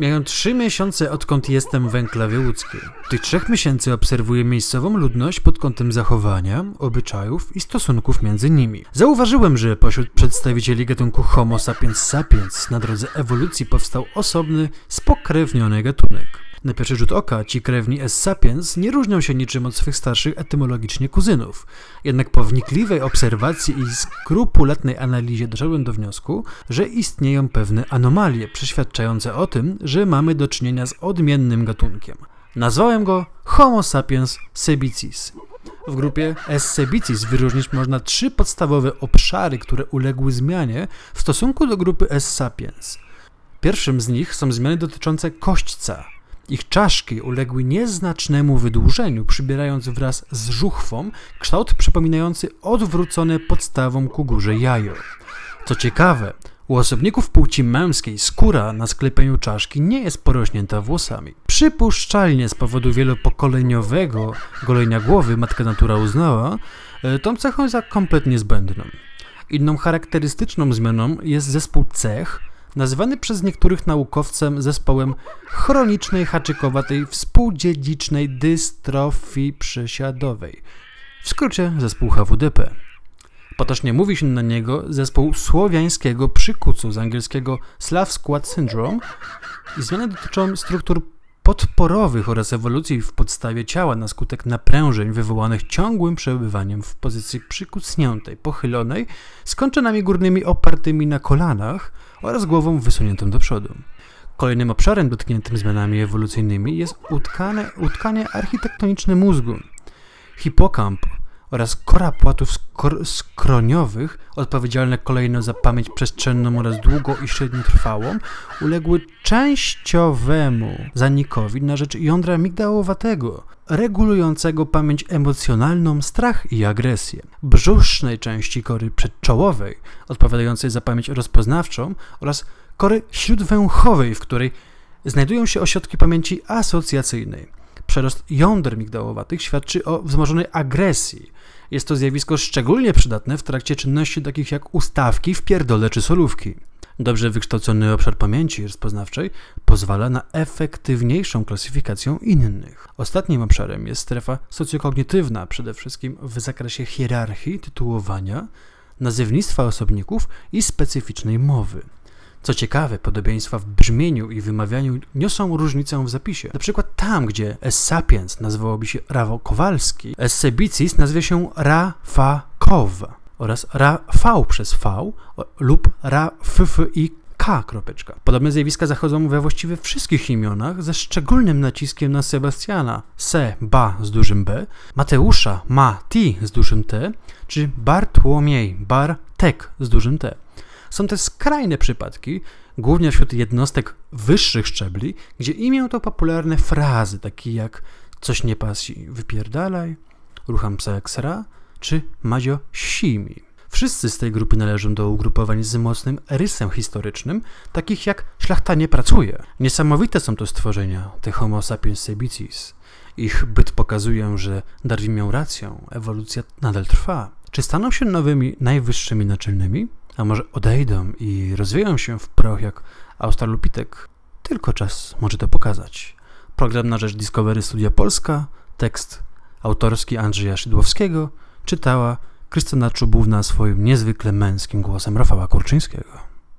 Mijają trzy miesiące odkąd jestem w enklawie łódzkiej. Tych trzech miesięcy obserwuję miejscową ludność pod kątem zachowania, obyczajów i stosunków między nimi. Zauważyłem, że pośród przedstawicieli gatunku Homo sapiens sapiens na drodze ewolucji powstał osobny, spokrewniony gatunek. Na pierwszy rzut oka ci krewni S. sapiens nie różnią się niczym od swych starszych etymologicznie kuzynów. Jednak po wnikliwej obserwacji i skrupulatnej analizie doszedłem do wniosku, że istnieją pewne anomalie przeświadczające o tym, że mamy do czynienia z odmiennym gatunkiem. Nazwałem go Homo sapiens sebicis. W grupie S. sebicis wyróżnić można trzy podstawowe obszary, które uległy zmianie w stosunku do grupy S. sapiens. Pierwszym z nich są zmiany dotyczące kośćca, ich czaszki uległy nieznacznemu wydłużeniu, przybierając wraz z żuchwą kształt przypominający odwrócone podstawą ku górze jajo. Co ciekawe, u osobników płci męskiej skóra na sklepieniu czaszki nie jest porośnięta włosami. Przypuszczalnie z powodu wielopokoleniowego golenia głowy matka natura uznała e, tą cechę za kompletnie zbędną. Inną charakterystyczną zmianą jest zespół cech, nazywany przez niektórych naukowcem zespołem chronicznej haczykowatej współdziedzicznej dystrofii przesiadowej. W skrócie zespół HWDP. Potocznie mówi się na niego zespół słowiańskiego przykucu z angielskiego Slav Squat Syndrome i zmiany dotyczą struktur podporowych oraz ewolucji w podstawie ciała na skutek naprężeń wywołanych ciągłym przebywaniem w pozycji przykucniętej, pochylonej, z kończynami górnymi opartymi na kolanach oraz głową wysuniętą do przodu. Kolejnym obszarem dotkniętym zmianami ewolucyjnymi jest utkane, utkanie architektoniczne mózgu. Hipokamp oraz kora płatów skroniowych, odpowiedzialne kolejno za pamięć przestrzenną oraz długo i średniotrwałą, uległy częściowemu zanikowi na rzecz jądra migdałowatego, regulującego pamięć emocjonalną, strach i agresję. Brzusznej części kory przedczołowej, odpowiadającej za pamięć rozpoznawczą oraz kory śródwęchowej, w której znajdują się ośrodki pamięci asocjacyjnej. Przerost jąder migdałowatych świadczy o wzmożonej agresji. Jest to zjawisko szczególnie przydatne w trakcie czynności takich jak ustawki, wpierdole czy solówki. Dobrze wykształcony obszar pamięci rozpoznawczej pozwala na efektywniejszą klasyfikację innych. Ostatnim obszarem jest strefa socjokognitywna, przede wszystkim w zakresie hierarchii, tytułowania, nazewnictwa osobników i specyficznej mowy. Co ciekawe, podobieństwa w brzmieniu i wymawianiu niosą różnicę w zapisie. Na przykład tam, gdzie S. sapiens nazywałoby się Rawo Kowalski, S. sebicis nazwie się Rafakow oraz Rafał przez V lub Raff i K. Kropeczka. Podobne zjawiska zachodzą we właściwie wszystkich imionach, ze szczególnym naciskiem na Sebastiana, Se, Ba z dużym B, Mateusza, Ma, Ti z dużym T, czy Bartłomiej, Bar, Tek z dużym T. Są to skrajne przypadki, głównie wśród jednostek wyższych szczebli, gdzie imię to popularne frazy takie jak coś nie pasi, wypierdalaj, rucham psa jak sra, czy Madzio simi. Wszyscy z tej grupy należą do ugrupowań z mocnym rysem historycznym, takich jak szlachta nie pracuje. Niesamowite są to stworzenia, te homo sapiens sebicis. Ich byt pokazuje, że Darwin miał rację, ewolucja nadal trwa. Czy staną się nowymi najwyższymi naczelnymi? A może odejdą i rozwieją się w proch jak Australupitek? Tylko czas może to pokazać. Program na rzecz Discovery Studia Polska, tekst autorski Andrzeja Szydłowskiego, czytała Krystyna Czubówna swoim niezwykle męskim głosem Rafała Kurczyńskiego.